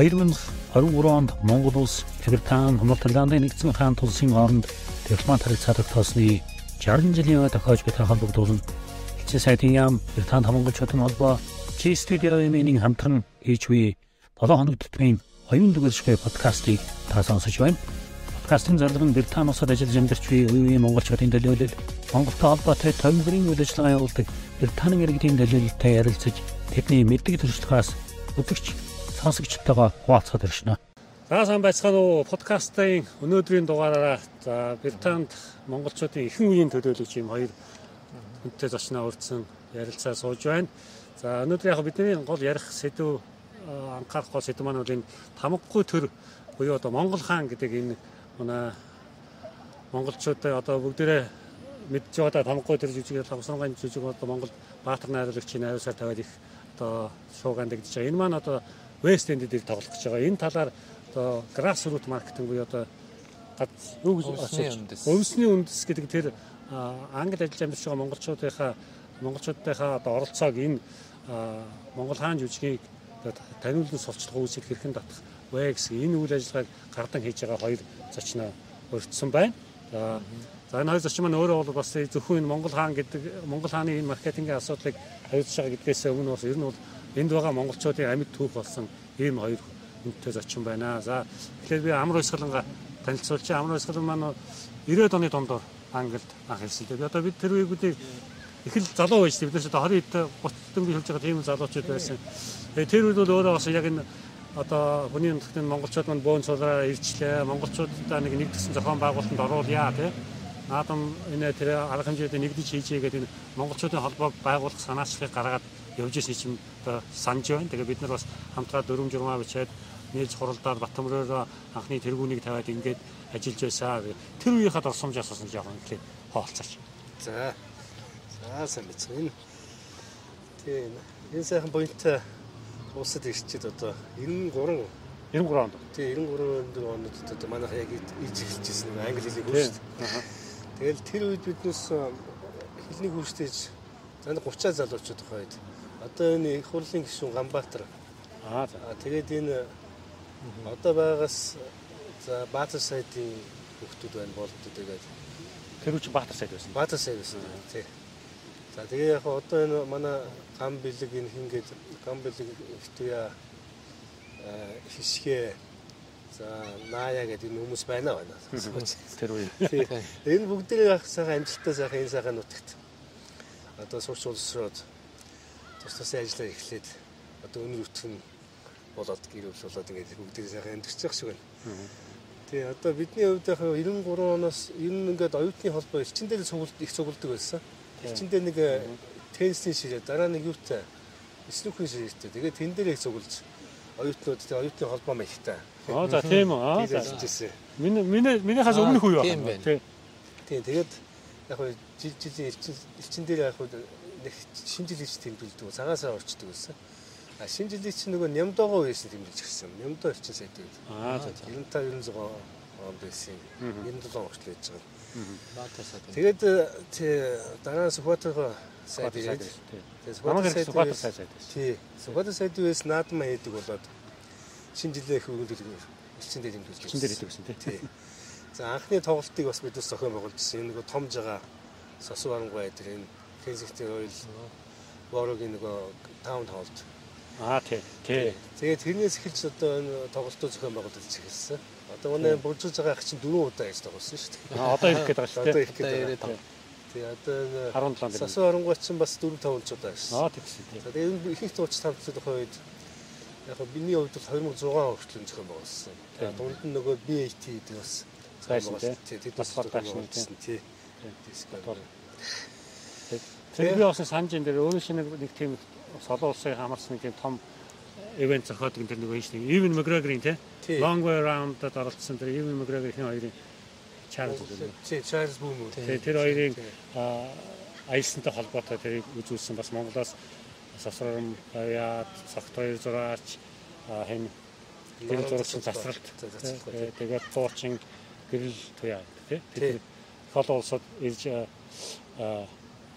2023 онд Монгол улс Британи, Норвегийн нэгдсэн хаан тулсын хооронд дипломат харилцааг тоосны 60 жилийн өмнө тохиож буй холбогдуулна. Хичээ сайтын яам Британи хамгаалчдын холбоо Чи студиогийн хамтран хийж буй 7 хоног төтмийн хоёрын дүгэршгүй подкастыг та сонсож байна. Подкастын зарлал нь Британиос ажиллаж амьдарч буй үеийн монголчуудын төлөөлөл Монголтой холбоотой томгрын үйл ажиллагаа явуулдаг Британийн иргэдийн төлөөлөлтэй ярилцаж тэдний мэддэг төршлөхөөс өдөрч сонсогчтойгоо хуваалцахад иршнэ. За сайн байцгаана уу подкастын өнөөдрийн дугаараараа за Британд монголчуудын ихэнх үеийн төлөөлөгч юм хоёр хүнтэй зочноо урьдсан ярилцаа сууж байна. За өнөөдөр яг бидний гол ярих сэдв анхаарах гол сэдв маань бол энэ тамгагүй төр буюу одоо Монгол хаан гэдэг энэ манай монголчуудаа одоо бүгдээрээ мэдж байгаа тамгагүй төр жүжиг ламсангаан жүжиг одоо Монгол баатар найруулагчийн найруулсаар тавиад их одоо шуугаан дэгдэж байгаа. Энэ маань одоо West End дээр тоглох гэж байгаа. Энэ талаар одоо grassroots marketing буюу одоо юу гэж асууж өвсний үндэс гэдэг тэр англи ажиллаж амьдарч байгаа монголчуудынхаа монголчуудынхаа одоо оролцоог энэ Монгол хаан жүжигийг таниулан сурчлах үүсэл хэрхэн татах вэ гэсэн энэ үйл ажиллагааг гардан хийж байгаа хоёр зочноо өртсөн байна. За за энэ хоёр зочин маань өөрөө бол бас зөвхөн энэ Монгол хаан гэдэг Монгол хааны энэ маркетингийн асуудлыг хариуцж байгаа гэдгээс өмнө бас ер нь бол энд байгаа монголчуудын амьд түүх болсон ийм хоёр хүнтэй зочин байна. За тэгэхээр би Амар Баясгаланга танилцуулчих. Амар Баясгалан маань 90-ад оны дундор Англид анх ирсэн. Тэгээ одоо бид тэр үеигүүдийг их л залуу байж тийм. Бидээс одоо 20 30 дөнгөж хэлж байгаа тийм залуучууд байсан. Тэгээ тэр үед бол өөрөө бас яг энэ одоо хүний нутагт монголчууд маань бөөн цулаараа ирчлээ. Монголчуудаа нэг нэгдсэн зохион байгуулалтанд оруулъя тийм наадам энэ тэр арга хэмжээтэй нэгдэж хийжээ гэдэг энэ монголчуудын холбоог байгуулах санаачлалыг гаргаад явж ирсэн чинь одоо санаж байна. Тэгээ бид нар бас хамтраа дөрөв журмаа бичээд нээж хуралдаад Батөмрөөр анхны тэргүүнийг тавиад ингээд ажиллаж байсан. Тэр үеийнхээ дурсамжаас бас жоохон ихлэ хоолцооч. За. За сайн байна. Тийм энэ сайхан буянтай улсад ирчихэд одоо 93 93 онд. Тийм 93 онд одоо манайх яг иж эхэлж ирсэн англи хэлийг хөөс. Тэгэл тэр үед биднээс хэлний хурцтайж занд 30 залуучууд хойд Одоо энэ их хурлын гишүүн Ганбаатар. Аа за. Тэгээд энэ одоо байгаас за Баатар сайдын хүүхдүүд байна болдод тэгээд тэр үчи Баатар сайд байсан. Баатар сайд байсан тий. За тэгээ яг одоо энэ манай гам бэлэг энэ хингээд гам бэлэг ихтуя хишгэ за наая гэдэг энэ хүмүүс байна байна. Тэр үе. Энэ бүгдээ яг сайхан амжилттай сайхан энэ сайхан нутагт одоо сурч улсроод тус тусын ажиллаа эхлээд одоо өнөр өтгөн болоод гэр бүл болоод ингээд бүгдээ сайхан амьдэрч явах шиг байна. Тий одоо бидний хувьд яг 93 оноос ер нь ингээд оюутны холбоо элчиндээ цуглд их цуглдаг байсан. Элчиндээ нэг э, теннисийн ширээ дараа нэг юутай снукийн ширээтэй. Тэгээд тэн дээр их цуглж оюутнууд тий оюутны холбоо маягтай. Аа за тийм үү. Аа за. Миний миний минийхаас өмнөх үе байна. Тий. Тий тэгээд яг жил жилийн элчин дээр яг нэг шинэ жилийг тэмдэглэдэг. Цагаасаа орчдөг байсан. А шинэ жилийг чинь нөгөө нямдоогоо байсан тэмдэглэж гисэн. Нямдоо орчин сайд үед. Аа 95 900 он байсан. 97 орчл байж байгаа. Баатар сайд. Тэгээд дараа Сүхбаатаргоо сайд ирээд. Тэгээд Сүхбаатар сайд сайд. Тий. Сүхбаатар сайд үес наадмаа хийдэг болоод шинэ их өгүүлдэг. Элчин дээр тэмдэглэж. Элчин дээр хийдэг гэсэн тий. За анхны тоглолтыг бас бид бас зохион байгуулжсэн. Энэ нөгөө том жага сосуу арангуй эдэр энэ Kensington Royal Borough-гийн нөгөө таун хоолд. Аа тий. Тий. Тэгээд тэрнээс эхэлж одоо энэ тоглолтоо зохион байгуулалт эхэлсэн. Одоо манай буржуулж байгаа ах чинь дөрөв удаа яаж тоглосон шүү дээ. Аа одоо ирэх гээд байгаа шүү дээ. Одоо ирэх гээд байгаа. Тий одоо энэ 17 Сасуу оронгой чинь бас 4 5 удаа гэсэн. Аа тэгсэн тий. Тэгээд энэ ихэнх тууч тамцлах үед яг биний хувьд бол 2006 хүртэл зохион байгуулсан. Тэгээд дунд нь нөгөө BAT гэдэг бас байгуулсан. Тий. Тэд бас зохион байгуулсан. Тий. Тий. Тэр би бас санаж энэ дээр өөрөө шинэ нэг тийм солон улсын хамаарсан нэг тийм том ивент зохиодог энэ нэг нэг Even McGregor-ийн тий. Long Way Around-д оролцсон тэр Even McGregor-ийн хоёрын тий Charles Boom тий тэр хоёрын аялсантай холбоотой тэрийг үзүүлсэн бас Монголоос сасрам яад цагт хоёр зураач хэн гэрэл зурагчийн засралт тэгээд туучин гэрэл туяа. Тий. тэр хол улсад ирж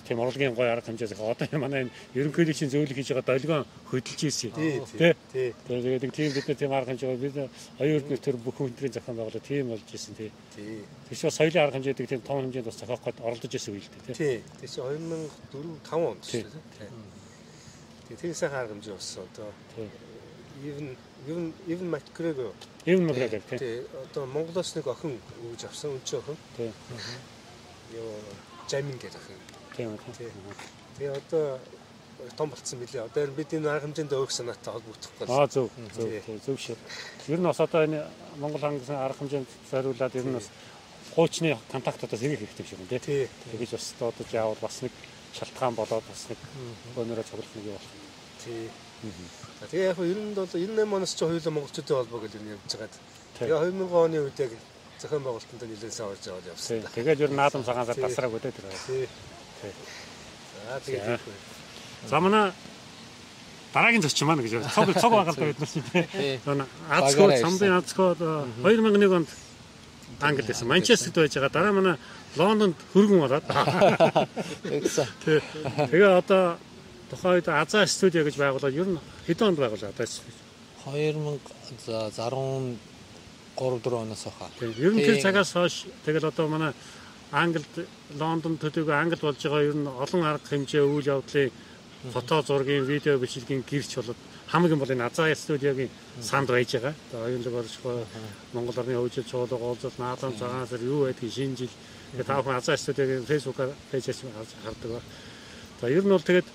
тийм урлагийн гоё арга хэмжээ зах. Одоо манай энэ ерөнхийлөгчийн зөвлөх хийж байгаа долгион хөдөлж ийсэн. Тий. Тэгээд тийм бид нар тийм арга хэмжээ бид оюун эрдэнэ төр бүх хүндрийн зохион байгуулалт тийм болж ийсэн тий. Тий. Тийш соёлын арга хэмжээдэг тийм том хэмжээнд бас зохиох гээд оролдож байсан үйл тий. Тий. Чинь 2004 5 онд. Тий. Тэгээ тэр сайхан арга хэмжээ болсон. Одоо even even even Macgregor Ийм мэдрээд тий. тий одоо Монголоос нэг охин өгж авсан өнчөө охин. Тий. Юу Жамин гэдэг охин. Тийм Тий. үү. Тэгээ одоо том болцсон билээ. Одоо бид энэ арга хэмжээнд өөх санаатай холбогдох гэж. Аа зөв зөв зөв, шиг. Ер нь бас одоо энэ Монгол хангасан арга хэмжээнд зориулаад ер нь бас хуучны контактуудаас эргэх хэрэгтэй юм тий. Тэгэж бас дуудаж яавал бас нэг шалтгаан болоод бас нэг өнөөрөө цуглах нэг юм байна. Тий. За, Тэгээ яг нь 90-нд бол 98 оноос ч хоёулаа монголчуудын холбоо гэж юм явж байгаад. Тэгээ 2000 оны үед яг зохион байгуулалтанд нэлээд сайн орж аваад явсан. Тэгээд ер нь наадам цагаансаар тасраагүй. Тий. Тий. За тэгээд За манай дараагийн зочин маань гэж цог цог байгальтай бид нар чинь тий. Тий. Азко самбын азко 2001 онд Англид байсан. Манчестерт байж байгаа. Дараа манай Лондонд хөргөн болоод. Тэгээ одоо тухайн үед Азаа студио гэж байгуулаад ер нь хэдэн онд байгуулаа одоо студио. 2013 4 оноос хаа. Ер нь тэр цагаас хойш тэгэл одоо манай Англид Лондон төдийгүй Англид болж байгаа ер нь олон арга хэмжээ үйл явдлын фото зургийн видео бичлэгийн гэрч болоод хамгийн бол энэ Азаа студиогийн санд байж байгаа. Одоо оюунлаг оршихой Монгол орны хөгжил чуулга уулзалт наадам цагаансаар юу байдгийг шинэ жил тэгээ та бүхэн Азаа студиогийн фэйсбүүкээр пэйжээс хардаг ба. За ер нь бол тэгээд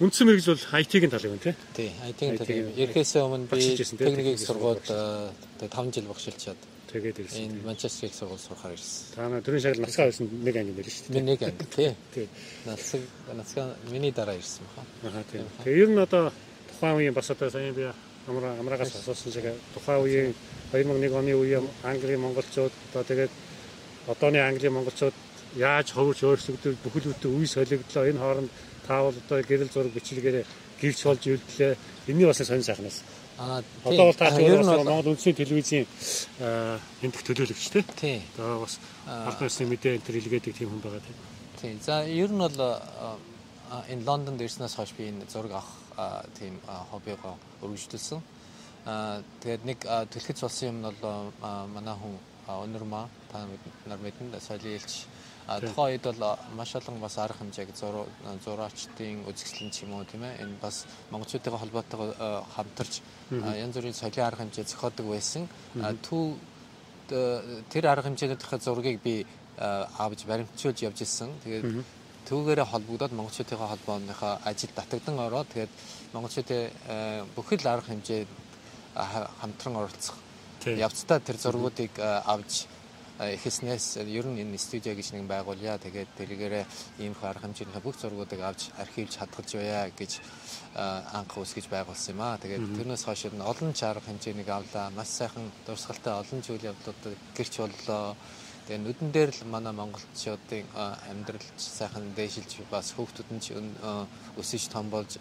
үндсэн мэрэгж бол IT-ийн тал юм тий. Тий, IT-ийн тэр ерхээсээ өмнө би багшилж ирсэн, тий, техникийг техникийг сургууль 5 жил багшилчаад Тэгээд ирсэн. энэ Манчестерийг сургууль сурахаар ирсэн. Та нар түрүүн шагнал насгаа байсан нэг анги байл шүү дээ. Би нэг анги тий. Тий. Насаг насгаа миний дараа ирсэн баха. Аа тийм. Тэгээ ер нь одоо тухайн үеийн бас одоо сайн би амраа амраагаас асуусан шиг тухайн үеийн 2001 оны үеийн Английн монголчууд одоо тэгээд одооны Английн монголчууд яаж ховж өөрсдөө бүхэл бүтэн үе солигдлоо энэ хооронд таавал одоо гэрэл зураг бичлэгээр гэрч болж үлдлээ. Энийн бас сонь сайхнаас. Аа Одоо бол та чинь Монгол үндэсний телевизийн хэмтэх төлөөлөгч тий. тий. Одоо бас албан ёсны мэдээ энэ төр илгээдэг тийм хүн байгаа тийм. Тий. За ер нь бол энэ Лондонд ирснээс хойш би энэ зураг авах тийм хоббигоо өргөжлүүлсэн. Аа тэгээд нэг түлхэц болсон юм нь бол манай хүн а, өнөр маа та нар мэднэ соёлын элч тухайн үед бол маш олон бас арга хэмжээг зураачдын үзэсгэлэн ч юм уу тийм ээ энэ бас монголчуудын холбоотойгоо хамтарч янз бүрийн соёлын арга хэмжээ зохиодог байсан. А, Тү тэр арга хэмжээнийхээ зургийг би а, авч баримтжуулж явж ирсэн. Тэгээд түүгээрээ холбогдоод монголчуудын холбооныхоо ажилд татагдан ороод тэгээд монголчуудын бүхэл арга хэмжээ хамтран оролцох явцдаа тэр зургуудыг авч а, ихэснээс ер нь энэ студио гэж нэг байгуулъя. Тэгээд тэргээрээ ийм их арга хэмжээний бүх зургуудыг авч архивж хадгалж байя гэж анх үсгэж байгуулсан юм аа. Тэгээд тэрнээс хойш ер нь олон арга хэмжээнийг авлаа. Маш сайхан дурсгалтай олон зүйл явдлууд гэрч боллоо. Тэгээ нүдэн дээр л манай монголчуудын амьдрал сайхан дээшилж бас хүүхдүүд нь ч өсөж том болж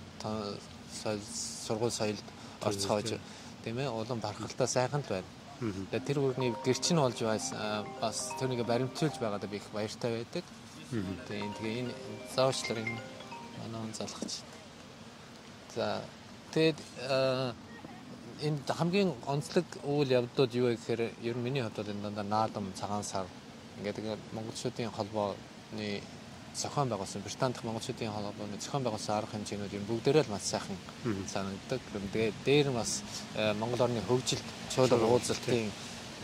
сургууль соёлд орцгоож тийм ээ улам бархалтай сайхан л байна. Тэгээ тэр үрний гэрч нь болж бас а, бас тэрнийг баримтжуулж байгаадаа би их баяртай байдаг. Тэгээ тэгээ энэ заавчлаар энэ манай хүн залхаж. За тэгээд энэ хамгийн онцлог үйл явдлууд юу вэ гэхээр ер нь миний хувьд энэ дандаа наадам цагаан сар ингээд тэгээд монголчуудын холбооны зохион байгуулсан Британи дахь монголчуудын холбооны зохион байгуулсан арга хэмжээнүүд юм бүгдээрээ л маш сайхан санагддаг. Тэгээд дээр нь бас э, Монгол орны хөгжилд чуулга уулзалтын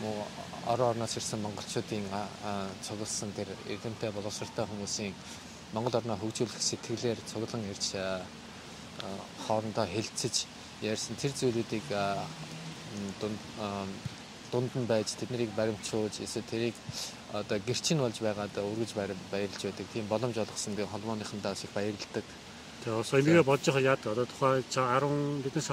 муу орон орноос ирсэн монголчуудын цугласан тэр эрдэмтэй боловсралтай хүмүүсийн Монгол орноо хөгжүүлэх сэтгэлээр цуглан ирж а, а, хоорондоо хэлцэж ярьсан. Тэр зүйлүүдийг дунд дунд нь байж тэднийг баримтжуулж эсвэл тэрийг одоо гэрчин болж байгаад өргөж баяр- баярлж байдаг тийм боломж олгосон би холбооныхондоо их баярлдаг. Тэгээ бас энийг бодож байгаа яад одоо тухай 10 биднээс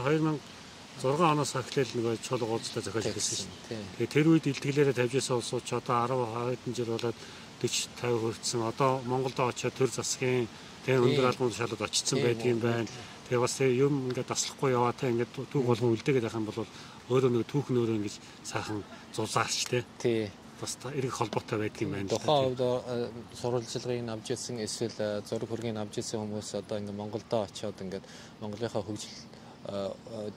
2006 оноос эхлээл нөгөө чулга уулзлаа зохиож ирсэн шин. Тэгээ тэр үед илтгэлээрээ тавьж байсан улсууд ч одоо 10 хэдэн жил болоод 40 50 хүрсэн. Одоо Монголд очиод төр засгийн тэгээ өндөр албан шалууд очсон байдаг юм байна. Тэгээ бас юм ингээд таслахгүй яваатай ингээд түүх болгон үлдээгээд байх юм бол өөрөө нэг түүх нөөрөө ингээд сайхан зузаарч тэ. Тий. бас эрэг холбоотой байдаг юм байна. Тухайн хувьд сурвалжлагыг авч ирсэн эсвэл зураг хөргийг авч ирсэн хүмүүс одоо ингээд Монголдо очиод ингээд Монголынхаа хөгжил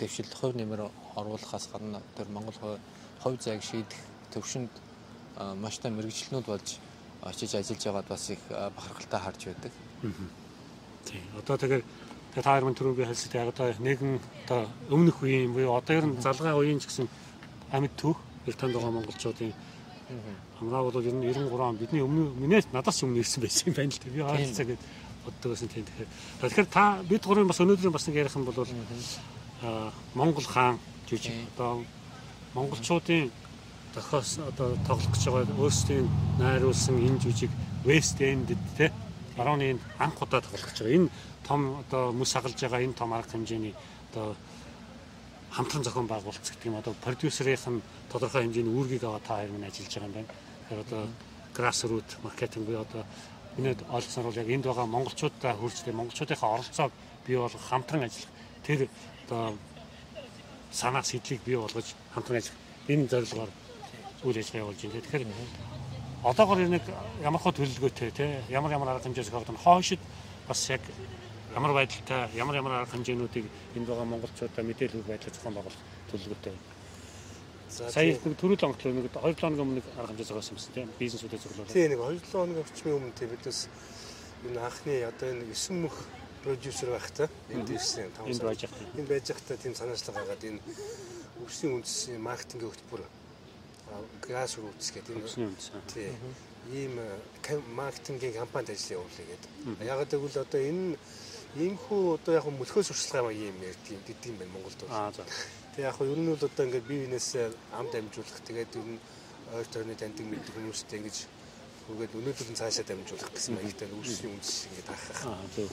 дэвшил хувь нэмэр оруулахаас гадна тэр Монгол хувь зайг шийдэх төвшөнд маш та мэрэгчлэнүүд болж очиж ажиллаж байгаад бас их бахархалтай харж байдаг. Тийм. Одоо тэгэхээр та хоёр мань түрүү би хэлсэд яг одоо нэгэн одоо өмнөх үеийн буюу одоо ер нь залгаа үеийн ч гэсэн амьд төв их танд байгаа монголчуудын хамраа бол ер нь 93 он бидний өмнө минээс надаас өмнө ирсэн байсан юм байна л дээ. Би хаалцаа гэд боддог байсан тийм тэгэхээр. Тэгэхээр та бид гурван бас өнөөдрийн бас нэг ярих юм бол аа Монгол хаан жижиг одоо монголчуудын дохоос одоо тоглох гэж байгаа өөрсдийн найруулсан энэ жижиг West End те барууны анх удаа тоглох гэж байгаа. Энэ том одоо мөс хагалж байгаа энэ том арга хэмжээний одоо хамтран зохион байгуулалт гэдэг юм одоо продюсерийн тодорхой хэмжээний үүргийг аваад та хоёр минь ажиллаж байгаа юм байна. Тэгэхээр одоо grassroot маркетинг буюу одоо миний ойлгосноор бол яг энд байгаа монголчуудаа хүрчтэй монголчуудынхаа оролцоог бий болгох хамтран ажиллах тэр одоо санаа сэтлийг бий болгож хамтран ажиллах энэ зорилгоор үйл ажиллагаа явуулж байна. Тэгэхээр одоогор нэг ямар хөө төлөвлөгөөтэй те ямар ямар арга хэмжээ зохиогдсон хойшид бас яг ямар байдалтай ямар ямар арга хэмжээнүүдийг энд байгаа монголчуудаа мэдээлэл байдлаар зохион байгуулах төлөвлөгөөтэй. Сая нэг төрөл онготлоо нэг 2 7 хоногийн өмнө арга хэмжээ зогсоосон юм тийм бизнесүүдэд зөвлөлөө. Тийм нэг 2 7 хоногийн орчмын өмнө тийм бидээс энэ анхны одоо энэ 9 мөх продюсер байхтай энд ирсэн том энд байж байгаа. Энд байж байхдаа тийм санаачлага гаргаад энэ өвсний үндэсний маркетингийн хөтөлбөр grassroots гэдэг энэ тийм ийм маркетингийн компанид ажил явуулъя гэдэг. Яг гэвэл одоо энэ иймхүү одоо яг мөлхөөс урсгалгаа юм ярьдаг гэдэг юм байна Монголд. Аа за. Тэг яг ер нь бол одоо ингээд бие биенээсээ амд амжуулах тэгээд ер нь ойр тойрны таньдаг мэддэг хүмүүстэй ингэж үгээд өнөөдөр нь цаашаа дамжуулах гэсэн маягтай үүслийн үндэс ингээд хаах. Аа зөв.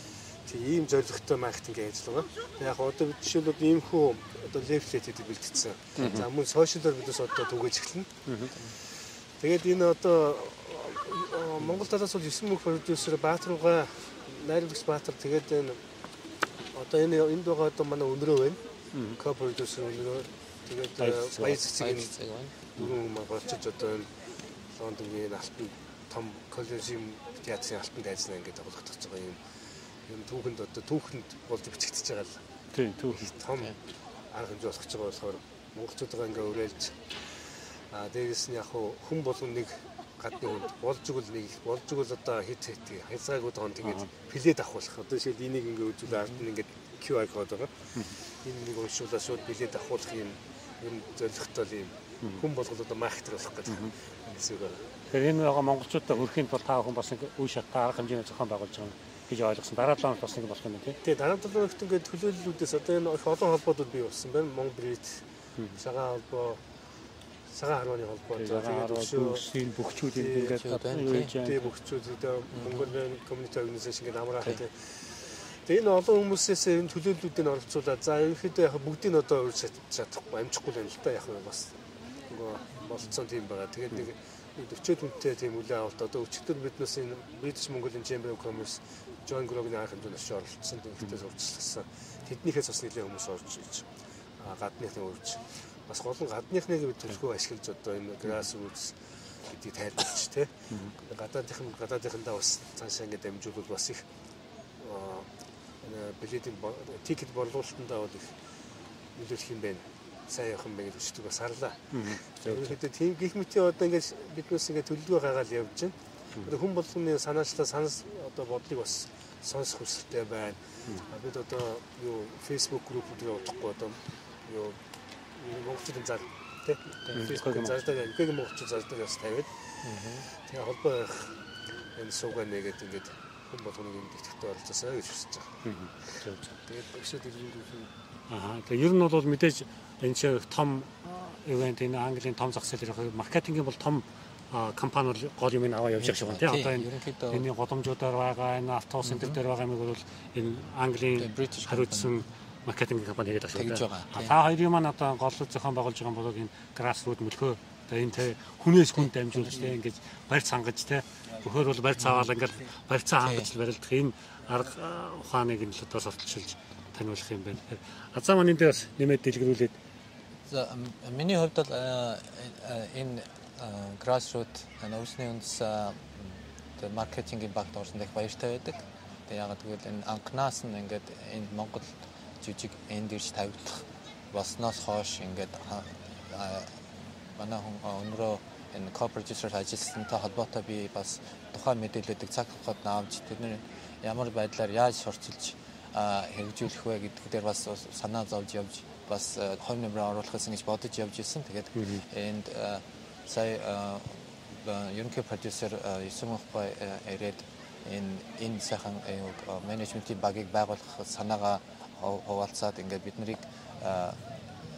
Тэг ийм зорилготой маркетинг ажиллагаа. Тэг яг одоо бид жишээлбэл ийм хүү одоо лефлет гэдэг бэлтгэсэн. За мөн сошиалор бидээс одоо түгэж эхэлнэ. Тэгээд энэ одоо Монгол талаас бол 9 мөнх продюсер Баатарууга найруулагч Баатар тэгээд энэ одоо энэ энд байгаа одоо манай өнрөө байна ко-продюсер өнөө тэгээд баяр цэцэг байна. Дөрвөн хүн болчихж одоо энэ Лондонгийн алтан том коллежийн театрын алтан дайзнаа ингээд тоглох гэж байгаа юм. Юм түүхэнд одоо түүхэнд болж бичигдэж байгаа л. Тийм түүх. Том арга хэмжээ болох гэж байгаа болохоор монголчуудаа ингээд өрөөлж аа дээрээс нь яг хүн болгон нэг гадны хүнд болж игэл нэг болж игэл одоо хит хит хязгааргүй тоон тэгээд плед авахулах. Одоо жишээл энийг ингээд үзүүл ард нь ингээд QR код байгаа. Энэ нэг уншуулаа шууд билет авахулах юм юм зорилготой юм. Хүн болгол одоо маркетер болох гэдэг. Юм эсвэл Тэгэхээр энэ байгаа монголчуудаа хөрхийн тулд та хүн бас нэг үе шаттай арга хэмжээний зохион байгуулж байгаа гэж ойлгосон. Дараа 7 хоногт бас нэг болох юм тийм. Тэгээ дараа 7 хоногт ингээд төлөөллүүдээс одоо энэ их олон холбоодууд бий болсон байна. Монгол брит, цагаан холбоо, цагаан харууны холбоо. Тэгээд өсвийн бөхчүүд ингээд тэгээд бөхчүүд одоо Монгол community organization гэдэг амраа гэдэг Тэгээ энэ олон хүмүүсээс энэ төлөөллүүдийг оролцуулаад за ерөнхийдөө яг бүгдийг нь одоо урьж чадахгүй амжихгүй л юм л та яг бас нөгөө болцсон тийм байгаа. Тэгээд нэг 40 хүнтэй тийм үлээ авалт одоо өчигдөр биднээс энэ British Mongolian Chamber of Commerce John Grog-ийн анх хэмжээнд орж оролцсон төвхтөөс урьдчилсан. Тэднийхээс бас нэлээд хүмүүс орж иж гадныхны урьж бас гол нь гадныхныг бид төлхөө ашиглаж одоо энэ grassroots гэдгийг тайлбарч тий. Гадаадынхан гадаадынхандаа бас цаашаа ингэ дамжуулбал бас их билетийн тикет борлуулалтандаа бол их нөлөөлөх юм байна. Сайн явах юм байна гэж өчтөг бас харлаа. Ерөнхийдөө тийм гих мэтийн одоо ингээд биднээс ингээд төлөвлөгөө гаргаад явж байна. Хүн болгоны санаачлаа санас одоо бодлыг бас сонсох хүсэлтэй байна. Бид одоо юу Facebook группүүдээ удахгүй одоо юу монголчуудын зал тий? Facebook-ын зардаа яг монголчууд зардаа бас тавиад. Тэгээ холбоо байх энэ суугаа нэгээд ингээд хүн болгоныг энэ дэвтэгтээ оролцоосоо гэж хүсэж байгаа. Тэгээд өшөөд иргэнгүй. Аа тэгээ ер нь бол мэдээж энэ чинь том ивент энэ Английн том зах зээл ирэх маркетингийн бол том компани бол гол юм аваа явж байгаа шүү дээ. Одоо энэ энэ годомжуудаар байгаа энэ автобус энэ дээр байгаа юм бол энэ Английн хариуцсан маркетинг компани гэдэг шүү дээ. Та хоёрын маань одоо гол зохион байгуулж байгаа бол энэ grassroots мөлхөө. Энэ тэ хүнээс хүн дамжуулж тэ ингэж барьц хангаж тэ Бөхөр бол барь цаавал ингээд барьцаа хангаж барилдах энэ арга ухааныг нь л одоо сурталчилж таниулах юм байна. Азаа маань энэ дээр бас нэмээд дэлгэрүүлээд. За миний хувьд бол энэ grassroot нөөцний үндэс тэр маркетингийн багт орсон дэх баяртай байдаг. Тэгээ ягаад гэвэл энэ анхнаас нь ингээд энд Монгол жижиг энд ирж тавигдах болсноос хойш ингээд манай хүн өнөрөө энэ co-producer ажилласантай холбоотой би бас тухайн мэдээллүүдийг цаг хугацаанд наавч тэдний ямар байдлаар яаж сурчилж хэрэгжүүлэх вэ гэдэг дээр бас санаа зовж явж бас хойно нэмрээ оруулах гэсэн гэж бодож явж исэн. Тэгээд энд сая ерөнхий продюсер Юсумхбай ирээд энэ энэ сайхан менежментийн багийг байгуулах санаагаа хуваалцаад ингээд бид нарыг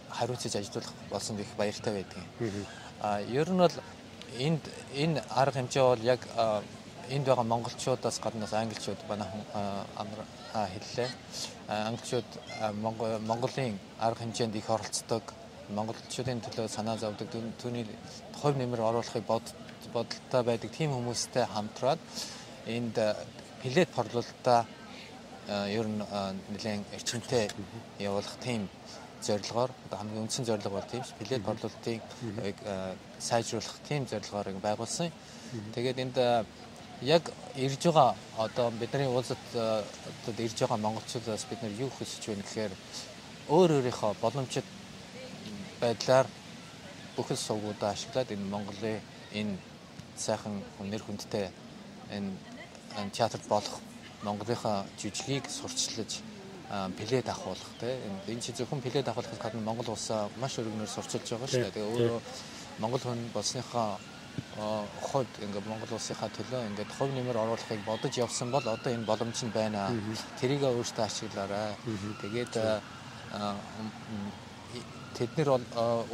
хариуцж ажилуулах болсон их баяртай байдаг. А ер нь бол энд энэ арга хэмжээ бол яг энд байгаа монголчуудаас гаднаас англичууд амар хэллээ. Англичууд Монголын арга хэмжээнд их оролцдог. Монголчуудын төлөө санаа зовдөг. Түүний хувь нэмэр оруулахыг бодолтой байдаг тийм хүмүүстэй хамтраад энд плет борлуулалтаа ер нь нэлээд эрчимтэй явуулах тийм зорилгоор хамгийн үндсэн зорилго бол тийм ш плет борлуулалтыг сайжруулах тийм зорилгоор байгуулсан. Тэгээд энд яг ирж байгаа одоо бидний уулзалт одоо ирж байгаа монголчуудаас бид нар юу хүсэж байна гэхээр өөр өөрийнхөө боломжит байдлаар бүхэл сувгуудаа ашиглаад энэ Монголын энэ сайхан нэр хүндтэй энэ театрт болох Монголынхаа жижигийг сурчлаж плед ахуулах тийм энэ чи зөвхөн плед ахуулахаас гадна Монгол улсаа маш өргөнөөр сурчилж байгаа шүү дээ. Тэгээ өөрөө Монгол хүн болсныхаа хувьд ингээд Монгол улсынхаа төлөө ингээд хувь нэмэр оруулахыг бодож явсан бол одоо энэ боломж нь байна. Тэрийг өөртөө ашиглаарай. Тэгээд тэд нар бол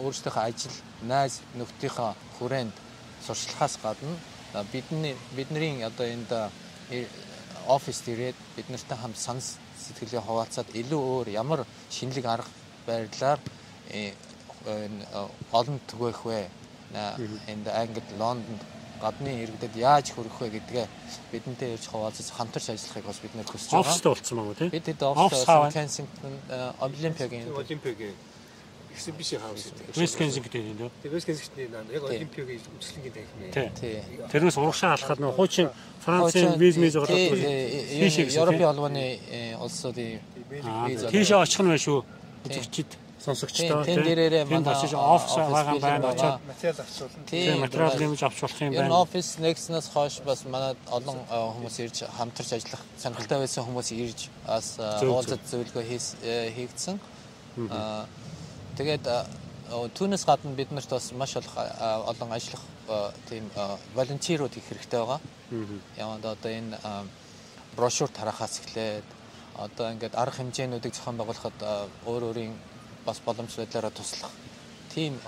өөрсдийнхөө ажил, найз нөхдийнхөө хүрээнд сурчлахаас гадна бидний бидний одоо энд оффист ирээд бид нартай хамт санс сэтгэлээ хуваалцаад илүү өөр ямар шинэлэг арга байрлалаар олон түгээх вэ энд Англид Лондонд гадны иргэдэд яаж хүрэх вэ гэдгээ бидэнтэй ирж хуваалцаж хамтарч ажиллахыг бас бид нэр хүсэж байгаа. Офстой болцсон байгаа тийм. Бид хэд офс Кенсингтон Олимпиагийн Олимпиагийн эксибишн хаус гэдэг. West Kensington юм дөө. Тэгээ West Kensington яг Олимпиагийн танхимын. Тийм. Тэрнээс урагшаа алхаад нөө хуучин Францын виз миз байгаа тийш Европын албаны улсуудын виз. Тийш очих нь байх шүү. Үзэгчд сонсогчдоо тийм дээрээ манай офис байгаа байна очоод материал авчруулна. Тийм материал нэмж авч болох юм байна. Энэ офис Next-наас хойш бас манай олон хүмүүс ирж хамтарч ажиллах сонирхолтой байсан хүмүүс ирж бас уулзалт зөвлөгөө хийгдсэн. Тэгээд түүнээс гадна бид нарт бас маш олон ажиллах тийм волонтерууд их хэрэгтэй байгаа. Яванд одоо энэ брошюр тарахаас эхлээд одоо ингээд арга хэмжээнүүдийг зохион байгуулахад өөр өөрийн бас боломж байдлаараа туслах тийм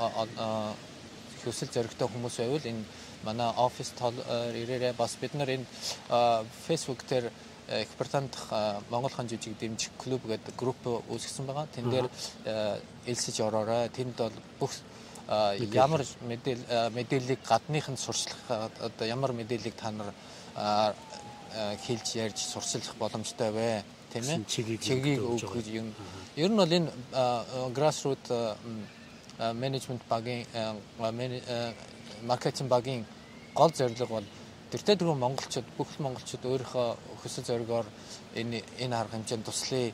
хүсэл зоригтой хүмүүс байвал энэ манай офис тол ирээрээ бас бид нар энэ фэйсбુક дээр экспертантах Монгол хан жижиг дэмжих клуб гэдэг групп үүсгэсэн байгаа. Тэн дээр элсэж ороорой. Тэнд бол бүх ямар мэдээллийг гадных нь сурчлах одоо ямар мэдээллийг та нар хэлж ярьж сурчлах боломжтой вэ? тийм ээ чигийг өгөх юм ер нь бол энэ grassroot менежмент багийн маркетинг багийн гол зорилго бол тэртээ дөрвөн монголчууд бүх монголчууд өөрийнхөө хүсэл зоригоор энэ энэ арга хэмжээнд туслая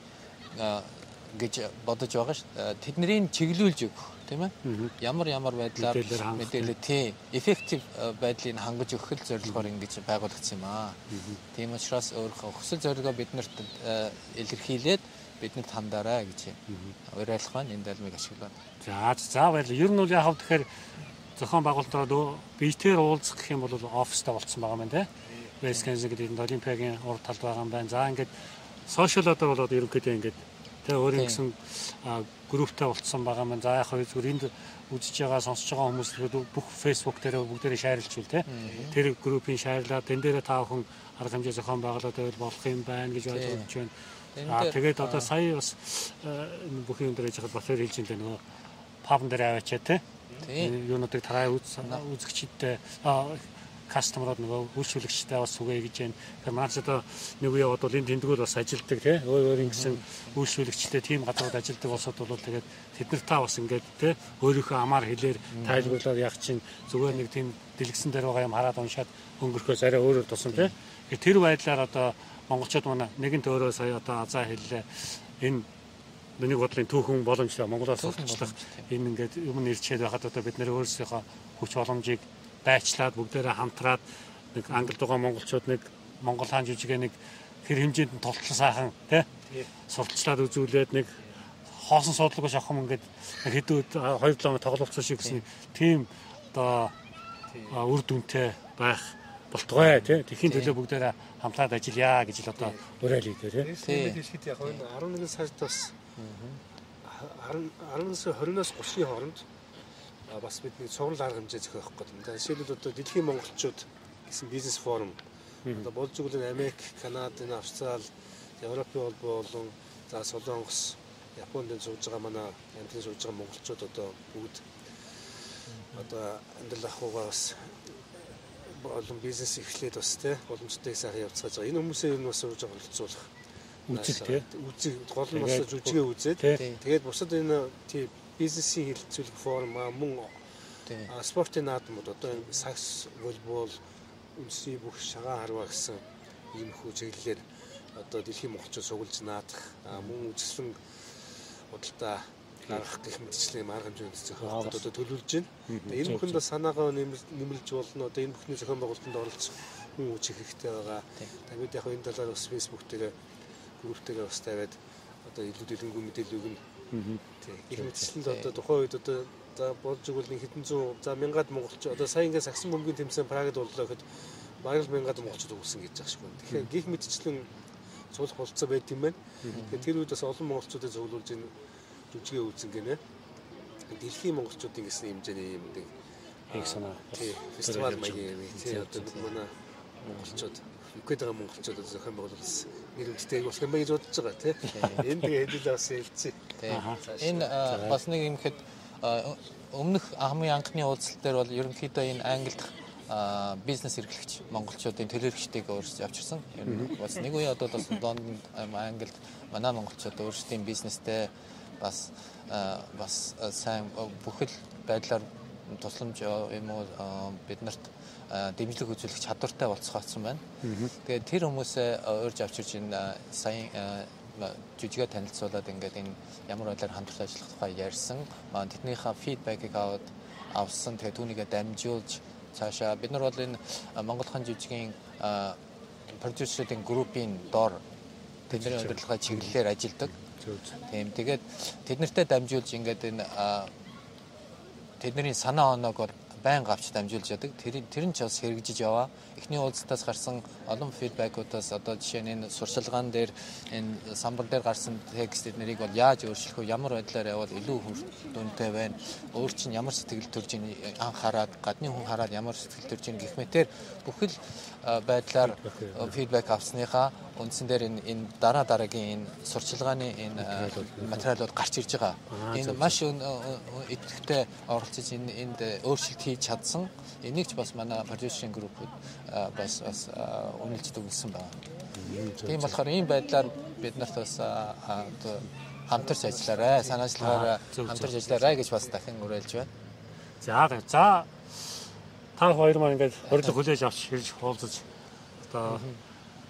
гэж бодож байгаа шүү. Тэднийг чиглүүлж өгөх тийм ээ. Ямар ямар байдлаар мэдээлэл тий эффектив байдлыг хангаж өгөх зорилгоор ингэж байгуулагдсан юм аа. Тийм учраас өөрийнхөө хүсэл зорилгоо биднэрт илэрхийлээд биднэрт хандаарай гэж уриалах байна. Энэ далмыг ашиглаад. За за баярлалаа. Ер нь бол яг хав тэгэхээр зохион байгуулалтаа биетээр уулзах гэх юм бол оффистай болцсон байгаа юм тий. West Kensington гэдэг Олимпиагийн урд талд байгаа юм байна. За ингээд сошиалодор болоод ерөнхийдөө ингээд тэгээ өөрийн гэсэн групптэй болцсон байгаа маань за яг зүгээр энд үзэж байгаа сонсож байгаа хүмүүс бүх фэйсбુક дээр бүгдээрээ байна те. Тэр группийн шаарлаад тэн дээрээ та бүхэн арга хэмжээ зохион байгуулаад байвал болох юм байна гэж ойлгож байна. Аа тэгээд одоо сая бас энэ бүх юм дээр яхад болохоор хэлж байна нөгөө пабн дээр аваачаа те юунуудыг тараа үз үзэгчдтэй кастомерууд нөгөө үйлчлүүлэгчтэй бас түгээе гэж байна. Тэгэхээр маань ч одоо нэг үе бодвол энэ тэмдгүүд бас ажилддаг тий. Өөр өөр ингэсэн үйлчлүүлэгчтэй тийм газрууд ажилддаг болсод бол тэгээд тэд нар та бас ингээд тий өөрийнхөө амаар хэлээр тайлбарлаад яг чинь зүгээр нэг тийм дэлгэсэн дээр байгаа юм хараад уншаад өнгөрөхөөс арай өөрөөр тусам тий. Тэр байдлаар одоо монголчууд манай нэгэнт өөрөө сая одоо азаа хэллээ. Энэ нэг бодлын түүхэн боломжтой Монголоос сурталчлах энэ ингээд юм нэрчээд байхад одоо бид нэр өөрсдийнхөө хүч боломжийг байчлаад бүгдээрээ хамтраад нэг англид байгаа монголчууд нэг монгол хаан жүжигээ нэг тэр хэмжээнд нь толтлон сайхан тий. Сурталчлаад үзүүлээд нэг хоосон суудлага шахам ингээд хэдүүд 2 км тоглолцсон шиг гэсэн тийм одоо үр дүнтэй байх болтгой тий тэхийн төлөө бүгдээрээ хамтраад ажиллая гэж л одоо уриалъя тий. тийм хэлэхэд яг 11 сард бас 19-с 20-оос 30-ийн хооронд бас бидний цуврал арга хэмжээ зохиох гэдэг. Жишээлбэл одоо дэлхийн монголчууд гэсэн бизнес форум одоо болж өгөл Америк, Канада, Австрали, Европын холбоо болон за Солонгос, Японд сууж байгаа манай амтны сууж байгаа монголчууд одоо бүгд одоо амьдрал ахуйгаа бас болон бизнес эхлээд бас тий боломжтой сайхан явцгааж байгаа. Энэ хүмүүсээ ер нь бас байгаа оролцуулах үзэл тий. Үзэг гол нь бас жүжигээ үзээд. тэгээд бусад энэ тий бизнесийн хилцүүлэг форум мөн спортын наадмууд одоо энэ сакс волейбол үндэсний бүх шагаан харваа гэсэн ийм хүү чиглэлээр одоо дэлхийн монголчууд сугалж наадах мөн үжиглэн худалдаа гаргах гэх мэтчлэн арга хэмжээнд зохиолд одоо төлөвлөж байна. Энэ бүхэнд бас санаагаа нэмэлж болно. Одоо энэ бүхний зохион байгуулалтанд оролцох хүн үуч хэрэгтэй байгаа. Тэгээд яг энэ талаар бас фэйсбүүк дээр групптэйгээ бас тавиад одоо илүү дэлгэнгүй мэдээлэл өгнө Тий. Их мэтчлэнд одоо тухайн үед одоо за болж игэл нэг хэдэн зуун за мянгаад монголч одоо сая ингээд сагсан бөмбөгийн тэмцээн Прагад боллоо гэхэд бараг мянгаад монголчууд өгсөн гэж байгаа шүү. Тэгэхээр гих мэтчлэн цуулах болцоо байт юм байна. Тэгэхээр тэр үед бас олон монголчуудыг зөвлүүлж энэ жүжигээ үзэн гинэ. Дэлхийн монголчуудын гэсэн хэмжээний юм нэг их санаа. Тий. Фестивал маягийн юм. Тий одоо манай монголчууд үгээд байгаа монголчууд зохион байгуулалт нэр үүдтэй болох юм байна гэж бодож байгаа тийм. Энэ тэгээ хэдүүл бас хэлцээ. Энэ бас нэг юм хэд өмнөх хамгийн анхны уулзалт дээр бол ерөнхийдөө энэ Англид бизнес эрхлэгч монголчуудын төлөөлөгчдийг өөрсдөө авчирсан. Ер нь бас нэг үе одоо бас Лондонд Англид манай монголчууд өөрсдийн бизнестэй бас бас сайн бүхэл байдлаар тусламж юм уу биднэрт дэмжлэг үзүүлэх чадвартай болцгооцсон байна. Тэгээд тэр хүмүүсээ урьж авчирч энэ сая жүжигээ танилцуулаад ингээд энэ ямар байдлаар хамтран ажиллах тухай ярьсан. Тэднийхээ фидбэкийг аваад авсан. Тэгээд түүнийгээ дамжуулж цаашаа бид нар бол энэ Монголхан жүжигийн продюсеруудын группийн доор тэдний удирдлагын чиглэлээр ажилладаг. Тийм. Тэгээд тэднэртэй дамжуулж ингээд энэ тэдний санаа оноогоор байнга авч дамжуулж яадаг. Тэр тэр нь ч бас хэрэгжиж яваа. Эхний уулзалтаас гарсан олон фидбэкуудаас одоо жишээ нь энэ сурчлагаан дээр энэ самбар дээр гарсан текстүүд нэрийг бол яаж өөрчлөх вэ? Ямар байдлаар явбал илүү дүнтэй байна? Өөр чинь ямар сэтгэл төрж ийн анхаарад, гадны хүн хараад ямар сэтгэл төрж ийн гэх мэтэр бүхэл байдлаар фидбэк авсныхаа үндсэн дээр энэ энэ дараа дараагийн энэ сурчлагын энэ материалууд гарч ирж байгаа. Энэ маш идэвхтэй оролцож энэ энд өөрчлөлт хийж чадсан. Энийг ч бас манай продюсеринг группуд бас бас үнэлж дүгнсэн байна. Тийм болохоор ийм байдлаар бид нарт бас хамтарч ажиллаарай, санаачлахаараа хамтарч ажиллаарай гэж бас дахин уриалж байна. За за та хоёр маань ингээд хориг хүлээж авч хэрж хуулзаж одоо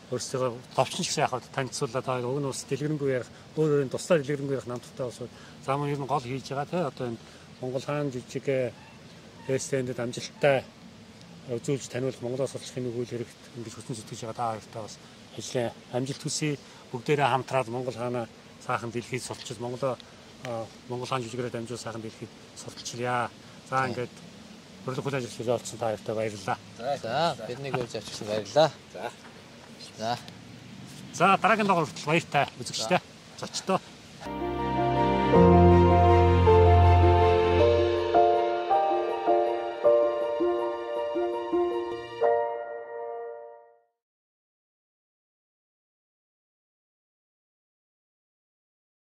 өөрсдөө гэсэн яг танилцуулаад та уг нь ус дэлгэрэнгүй ярих өөр өөрийн туслаа дэлгэрэнгүй ярих намттай бас зам ер нь гол хийж байгаа те одоо энэ Монгол хаан жижиг рестэндэд амжилттай үзүүлж таниулах Монголоос олчихын нэг үйл хэрэгт ингэж хүчин зүтгэж байгаа та хоёртай бас ажлын амжилт хүсье бүгдээрээ хамтраад Монгол хаана сайхан дэлхийд сурталчил Монголоо Монгол хаан жижигээрээ дамжуул сайхан дэлхийд сурталчилъя. За ингээд Хөрлөх хүлээж авч олцсон та хоёртай баярлалаа. За биднийг үрж авчирсан баярлалаа. За. За. За дараагийн дугаар хүртэл баяртай үзэгчтэй. Зочтой.